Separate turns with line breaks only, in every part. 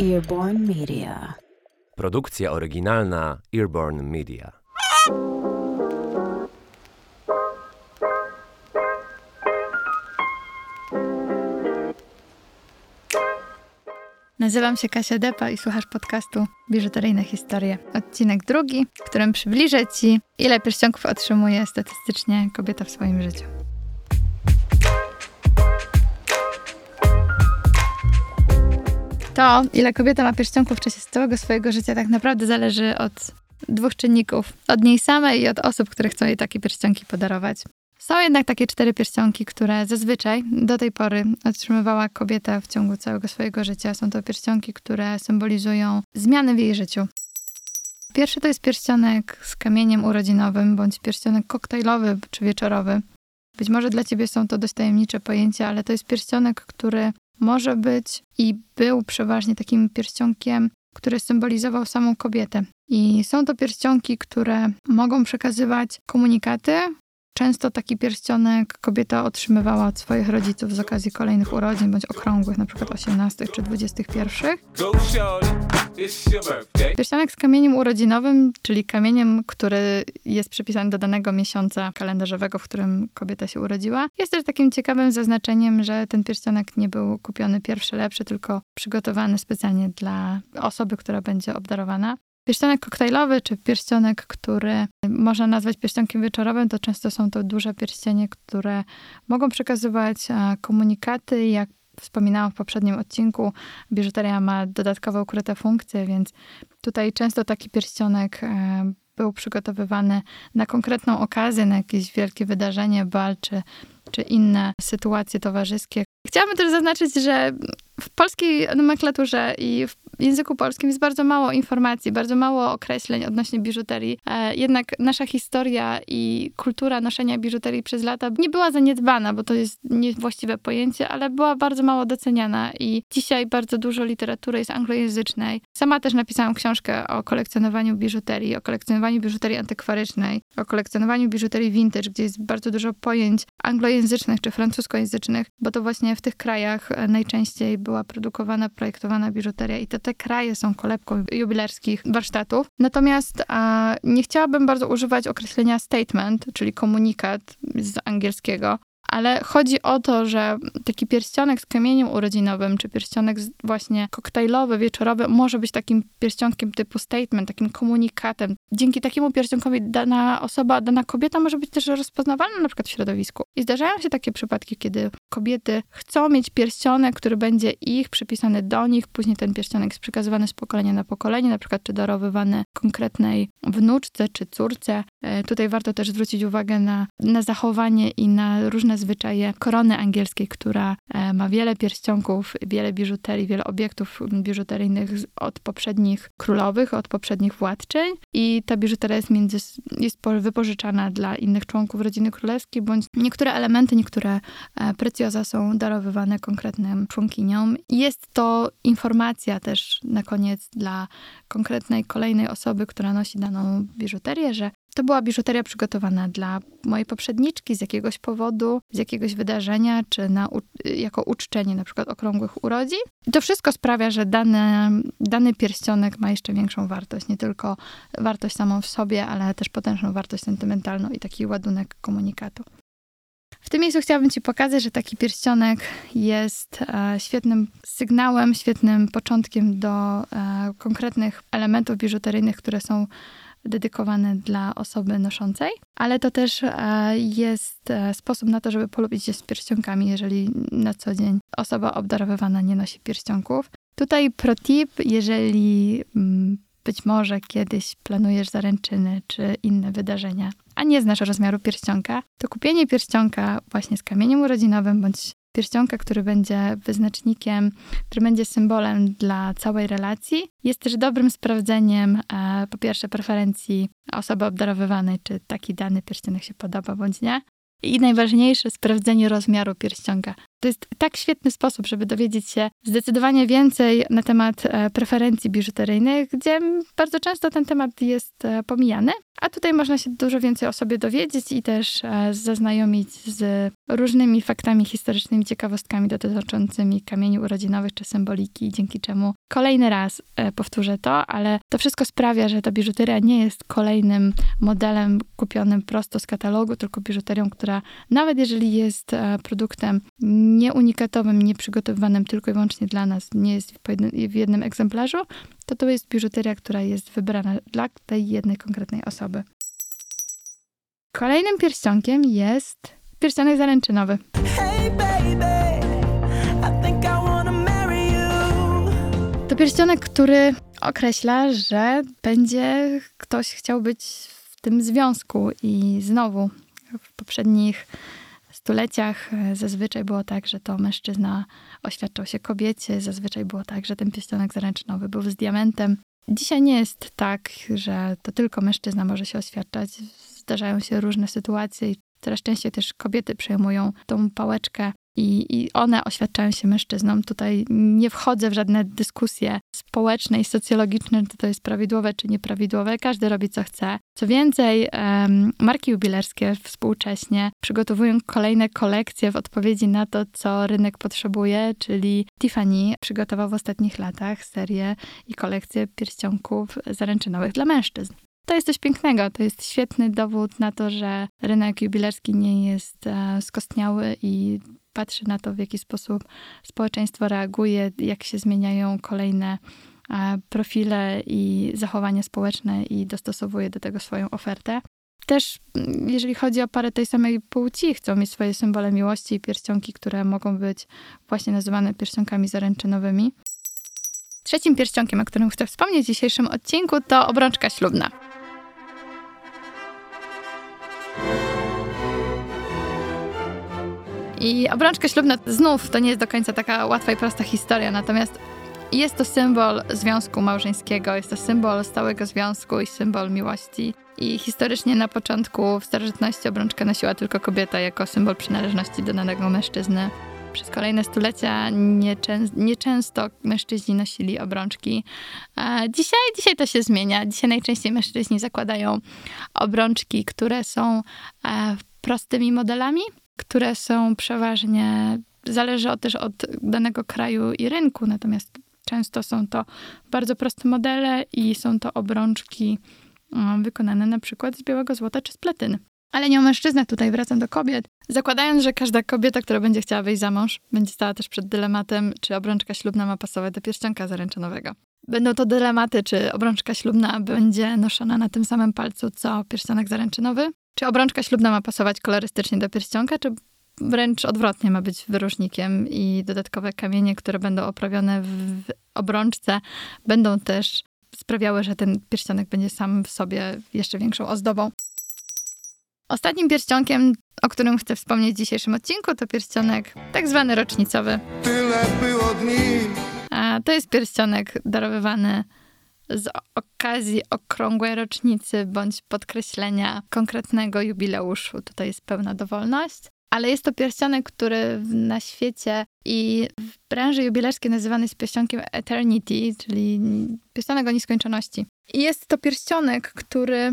Earborn Media.
Produkcja oryginalna Earborn Media.
Nazywam się Kasia Depa i słuchasz podcastu Biżuteryjne Historie. Odcinek drugi, w którym przybliżę Ci, ile pierścionków otrzymuje statystycznie kobieta w swoim życiu. To, ile kobieta ma pierścionków w czasie całego swojego życia, tak naprawdę zależy od dwóch czynników. Od niej samej i od osób, które chcą jej takie pierścionki podarować. Są jednak takie cztery pierścionki, które zazwyczaj do tej pory otrzymywała kobieta w ciągu całego swojego życia. Są to pierścionki, które symbolizują zmiany w jej życiu. Pierwszy to jest pierścionek z kamieniem urodzinowym, bądź pierścionek koktajlowy czy wieczorowy. Być może dla ciebie są to dość tajemnicze pojęcia, ale to jest pierścionek, który może być i był przeważnie takim pierścionkiem, który symbolizował samą kobietę. I są to pierścionki, które mogą przekazywać komunikaty, Często taki pierścionek kobieta otrzymywała od swoich rodziców z okazji kolejnych urodzin, bądź okrągłych, przykład 18 czy 21. Pierścionek z kamieniem urodzinowym, czyli kamieniem, który jest przypisany do danego miesiąca kalendarzowego, w którym kobieta się urodziła. Jest też takim ciekawym zaznaczeniem, że ten pierścionek nie był kupiony pierwszy, lepszy, tylko przygotowany specjalnie dla osoby, która będzie obdarowana. Pierścionek koktajlowy, czy pierścionek, który można nazwać pierścionkiem wieczorowym, to często są to duże pierścienie, które mogą przekazywać komunikaty. Jak wspominałam w poprzednim odcinku, biżuteria ma dodatkowe ukryte funkcje, więc tutaj często taki pierścionek e, był przygotowywany na konkretną okazję, na jakieś wielkie wydarzenie, bal czy, czy inne sytuacje towarzyskie. Chciałabym też zaznaczyć, że w polskiej nomenklaturze i w języku polskim jest bardzo mało informacji, bardzo mało określeń odnośnie biżuterii. E, jednak nasza historia i kultura noszenia biżuterii przez lata nie była zaniedbana, bo to jest niewłaściwe pojęcie, ale była bardzo mało doceniana i dzisiaj bardzo dużo literatury jest anglojęzycznej. Sama też napisałam książkę o kolekcjonowaniu biżuterii, o kolekcjonowaniu biżuterii antykwarycznej, o kolekcjonowaniu biżuterii vintage, gdzie jest bardzo dużo pojęć anglojęzycznych czy francuskojęzycznych, bo to właśnie w tych krajach najczęściej była produkowana, projektowana biżuteria i to te kraje są kolebką jubilerskich warsztatów. Natomiast a, nie chciałabym bardzo używać określenia statement, czyli komunikat z angielskiego, ale chodzi o to, że taki pierścionek z kamieniem urodzinowym, czy pierścionek właśnie koktajlowy, wieczorowy, może być takim pierścionkiem typu statement, takim komunikatem. Dzięki takiemu pierścionkowi dana osoba, dana kobieta może być też rozpoznawalna na przykład w środowisku. I zdarzają się takie przypadki, kiedy kobiety chcą mieć pierścionek, który będzie ich przypisany do nich, później ten pierścionek jest przekazywany z pokolenia na pokolenie, na przykład czy darowywany konkretnej wnuczce czy córce. E, tutaj warto też zwrócić uwagę na, na zachowanie i na różne zwyczaje korony angielskiej, która e, ma wiele pierścionków, wiele biżuterii, wiele obiektów biżuteryjnych od poprzednich królowych, od poprzednich władczyń i ta biżuteria jest, między, jest wypożyczana dla innych członków rodziny królewskiej, bądź niektóre elementy, niektóre e, precjoza są darowywane konkretnym członkiniom. Jest to informacja też na koniec dla konkretnej kolejnej osoby, która nosi daną biżuterię, że to była biżuteria przygotowana dla mojej poprzedniczki z jakiegoś powodu, z jakiegoś wydarzenia, czy na, jako uczczenie na przykład okrągłych urodzin. I to wszystko sprawia, że dany, dany pierścionek ma jeszcze większą wartość. Nie tylko wartość samą w sobie, ale też potężną wartość sentymentalną i taki ładunek komunikatu. W tym miejscu chciałabym Ci pokazać, że taki pierścionek jest e, świetnym sygnałem, świetnym początkiem do e, konkretnych elementów biżuteryjnych, które są dedykowane dla osoby noszącej, ale to też e, jest sposób na to, żeby polubić się z pierścionkami, jeżeli na co dzień osoba obdarowywana nie nosi pierścionków. Tutaj protip, jeżeli mm, być może kiedyś planujesz zaręczyny czy inne wydarzenia, a nie znasz rozmiaru pierścionka, to kupienie pierścionka właśnie z kamieniem urodzinowym bądź pierścionka, który będzie wyznacznikiem, który będzie symbolem dla całej relacji, jest też dobrym sprawdzeniem e, po pierwsze preferencji osoby obdarowywanej, czy taki dany pierścionek się podoba bądź nie. I najważniejsze, sprawdzenie rozmiaru pierścionka. To jest tak świetny sposób, żeby dowiedzieć się zdecydowanie więcej na temat e, preferencji biżuteryjnych, gdzie bardzo często ten temat jest e, pomijany. A tutaj można się dużo więcej o sobie dowiedzieć i też e, zaznajomić z różnymi faktami historycznymi, ciekawostkami dotyczącymi kamieni urodzinowych czy symboliki, dzięki czemu kolejny raz powtórzę to, ale to wszystko sprawia, że ta biżuteria nie jest kolejnym modelem kupionym prosto z katalogu, tylko biżuterią, która nawet jeżeli jest produktem nieunikatowym, nieprzygotowywanym tylko i wyłącznie dla nas, nie jest w jednym egzemplarzu, to to jest biżuteria, która jest wybrana dla tej jednej konkretnej osoby. Kolejnym pierścionkiem jest pierścionek zaręczynowy. Hey baby, to pierścionek, który określa, że będzie ktoś chciał być w tym związku i znowu w poprzednich stuleciach e, zazwyczaj było tak, że to mężczyzna oświadczał się kobiecie, zazwyczaj było tak, że ten pierścionek zaręczynowy był z diamentem. Dzisiaj nie jest tak, że to tylko mężczyzna może się oświadczać. Zdarzają się różne sytuacje i coraz częściej też kobiety przejmują tą pałeczkę i, i one oświadczają się mężczyznom. Tutaj nie wchodzę w żadne dyskusje społeczne i socjologiczne, czy to jest prawidłowe, czy nieprawidłowe. Każdy robi, co chce. Co więcej, um, marki jubilerskie współcześnie przygotowują kolejne kolekcje w odpowiedzi na to, co rynek potrzebuje, czyli Tiffany przygotował w ostatnich latach serię i kolekcję pierścionków zaręczynowych dla mężczyzn. To jest coś pięknego, to jest świetny dowód na to, że rynek jubilerski nie jest e, skostniały i patrzy na to, w jaki sposób społeczeństwo reaguje, jak się zmieniają kolejne e, profile i zachowania społeczne i dostosowuje do tego swoją ofertę. Też mm, jeżeli chodzi o parę tej samej płci, chcą mieć swoje symbole miłości i pierścionki, które mogą być właśnie nazywane pierścionkami zaręczynowymi. Trzecim pierścionkiem, o którym chcę wspomnieć w dzisiejszym odcinku, to obrączka ślubna. I obrączka ślubna znów to nie jest do końca taka łatwa i prosta historia, natomiast jest to symbol związku małżeńskiego, jest to symbol stałego związku i symbol miłości. I historycznie na początku w starożytności obrączkę nosiła tylko kobieta jako symbol przynależności do danego mężczyzny. Przez kolejne stulecia nieczę nieczęsto mężczyźni nosili obrączki. A dzisiaj, dzisiaj to się zmienia. Dzisiaj najczęściej mężczyźni zakładają obrączki, które są e, prostymi modelami, które są przeważnie, zależy też od danego kraju i rynku, natomiast często są to bardzo proste modele i są to obrączki wykonane na przykład z białego złota czy z platyny. Ale nie o mężczyznach, tutaj wracam do kobiet. Zakładając, że każda kobieta, która będzie chciała wyjść za mąż, będzie stała też przed dylematem, czy obrączka ślubna ma pasować do pierścionka zaręczynowego. Będą to dylematy, czy obrączka ślubna będzie noszona na tym samym palcu, co pierścionek zaręczynowy, czy obrączka ślubna ma pasować kolorystycznie do pierścionka, czy wręcz odwrotnie ma być wyróżnikiem i dodatkowe kamienie, które będą oprawione w obrączce, będą też sprawiały, że ten pierścionek będzie sam w sobie jeszcze większą ozdobą. Ostatnim pierścionkiem, o którym chcę wspomnieć w dzisiejszym odcinku, to pierścionek tak zwany rocznicowy. Tyle było dni. A to jest pierścionek darowywany z okazji okrągłej rocznicy bądź podkreślenia konkretnego jubileuszu. Tutaj jest pełna dowolność. Ale jest to pierścionek, który na świecie i w branży jubilerskiej nazywany jest pierścionkiem Eternity, czyli pierścionek o nieskończoności. I jest to pierścionek, który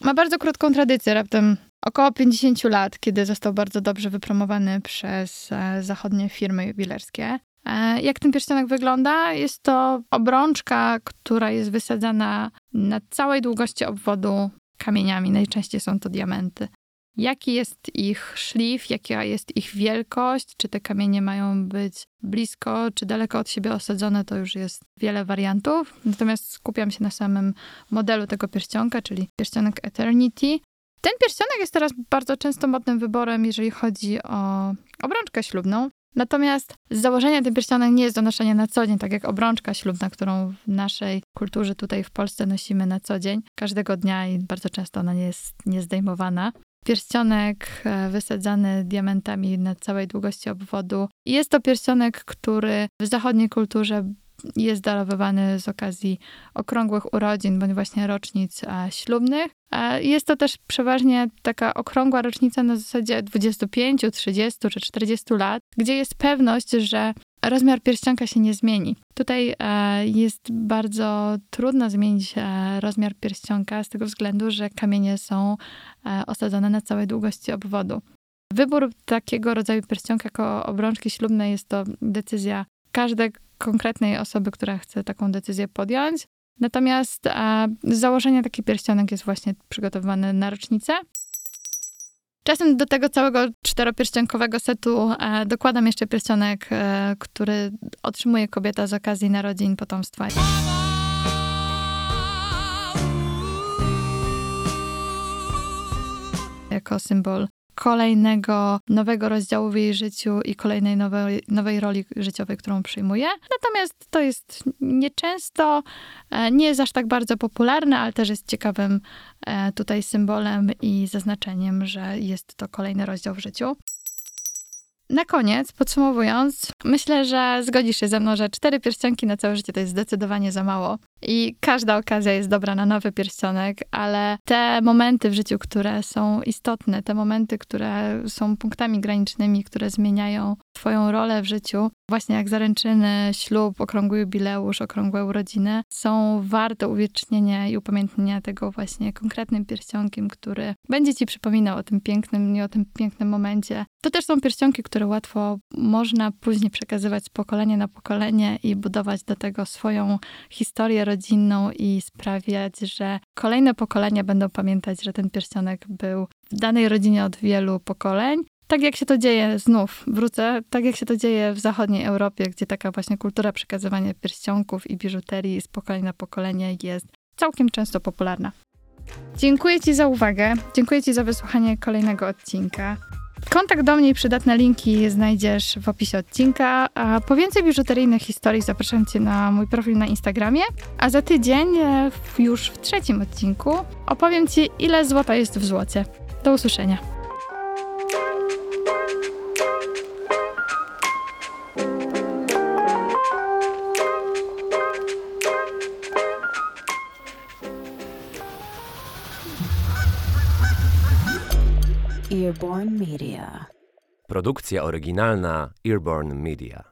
ma bardzo krótką tradycję, raptem około 50 lat, kiedy został bardzo dobrze wypromowany przez e, zachodnie firmy jubilerskie. E, jak ten pierścionek wygląda? Jest to obrączka, która jest wysadzana na całej długości obwodu kamieniami. Najczęściej są to diamenty. Jaki jest ich szlif, jaka jest ich wielkość, czy te kamienie mają być blisko, czy daleko od siebie osadzone, to już jest wiele wariantów. Natomiast skupiam się na samym modelu tego pierścionka, czyli pierścionek Eternity. Ten pierścionek jest teraz bardzo często modnym wyborem, jeżeli chodzi o obrączkę ślubną. Natomiast z założenia ten pierścionek nie jest do noszenia na co dzień, tak jak obrączka ślubna, którą w naszej kulturze tutaj w Polsce nosimy na co dzień, każdego dnia i bardzo często ona nie jest niezdejmowana. Pierścionek e, wysadzany diamentami na całej długości obwodu. Jest to pierścionek, który w zachodniej kulturze jest darowywany z okazji okrągłych urodzin bądź właśnie rocznic e, ślubnych. E, jest to też przeważnie taka okrągła rocznica na zasadzie 25, 30 czy 40 lat, gdzie jest pewność, że rozmiar pierścionka się nie zmieni. Tutaj e, jest bardzo trudno zmienić rozmiar pierścionka z tego względu, że kamienie są osadzone na całej długości obwodu. Wybór takiego rodzaju pierścionka jako obrączki ślubnej jest to decyzja każdej konkretnej osoby, która chce taką decyzję podjąć. Natomiast z założenia taki pierścionek jest właśnie przygotowywany na rocznicę. Czasem do tego całego czteropierściankowego setu e, dokładam jeszcze pierścionek, e, który otrzymuje kobieta z okazji narodzin potomstwa. Jako symbol kolejnego nowego rozdziału w jej życiu i kolejnej nowej, nowej roli życiowej, którą przyjmuje. Natomiast to jest nieczęsto, e, nie jest aż tak bardzo popularne, ale też jest ciekawym e, tutaj symbolem i zaznaczeniem, że jest to kolejny rozdział w życiu. Na koniec, podsumowując, myślę, że zgodzisz się ze mną, że cztery pierścionki na całe życie to jest zdecydowanie za mało. I każda okazja jest dobra na nowy pierścionek, ale te momenty w życiu, które są istotne, te momenty, które są punktami granicznymi, które zmieniają Twoją rolę w życiu, właśnie jak zaręczyny, ślub, okrągły jubileusz, okrągłe urodziny, są warte uwiecznienia i upamiętnienia tego właśnie konkretnym pierścionkiem, który będzie Ci przypominał o tym pięknym, nie o tym pięknym momencie. To też są pierścionki, które łatwo można później przekazywać z pokolenia na pokolenie i budować do tego swoją historię rodzinną i sprawiać, że kolejne pokolenia będą pamiętać, że ten pierścionek był w danej rodzinie od wielu pokoleń. Tak jak się to dzieje, znów wrócę, tak jak się to dzieje w zachodniej Europie, gdzie taka właśnie kultura przekazywania pierścionków i biżuterii z pokolenia na pokolenie jest całkiem często popularna. Dziękuję Ci za uwagę, dziękuję Ci za wysłuchanie kolejnego odcinka. Kontakt do mnie i przydatne linki znajdziesz w opisie odcinka. A po więcej biżuteryjnych historii zapraszam Cię na mój profil na Instagramie. A za tydzień, e, już w trzecim odcinku, opowiem Ci, ile złota jest w złocie. Do usłyszenia.
Media. Produkcja oryginalna Earborn Media.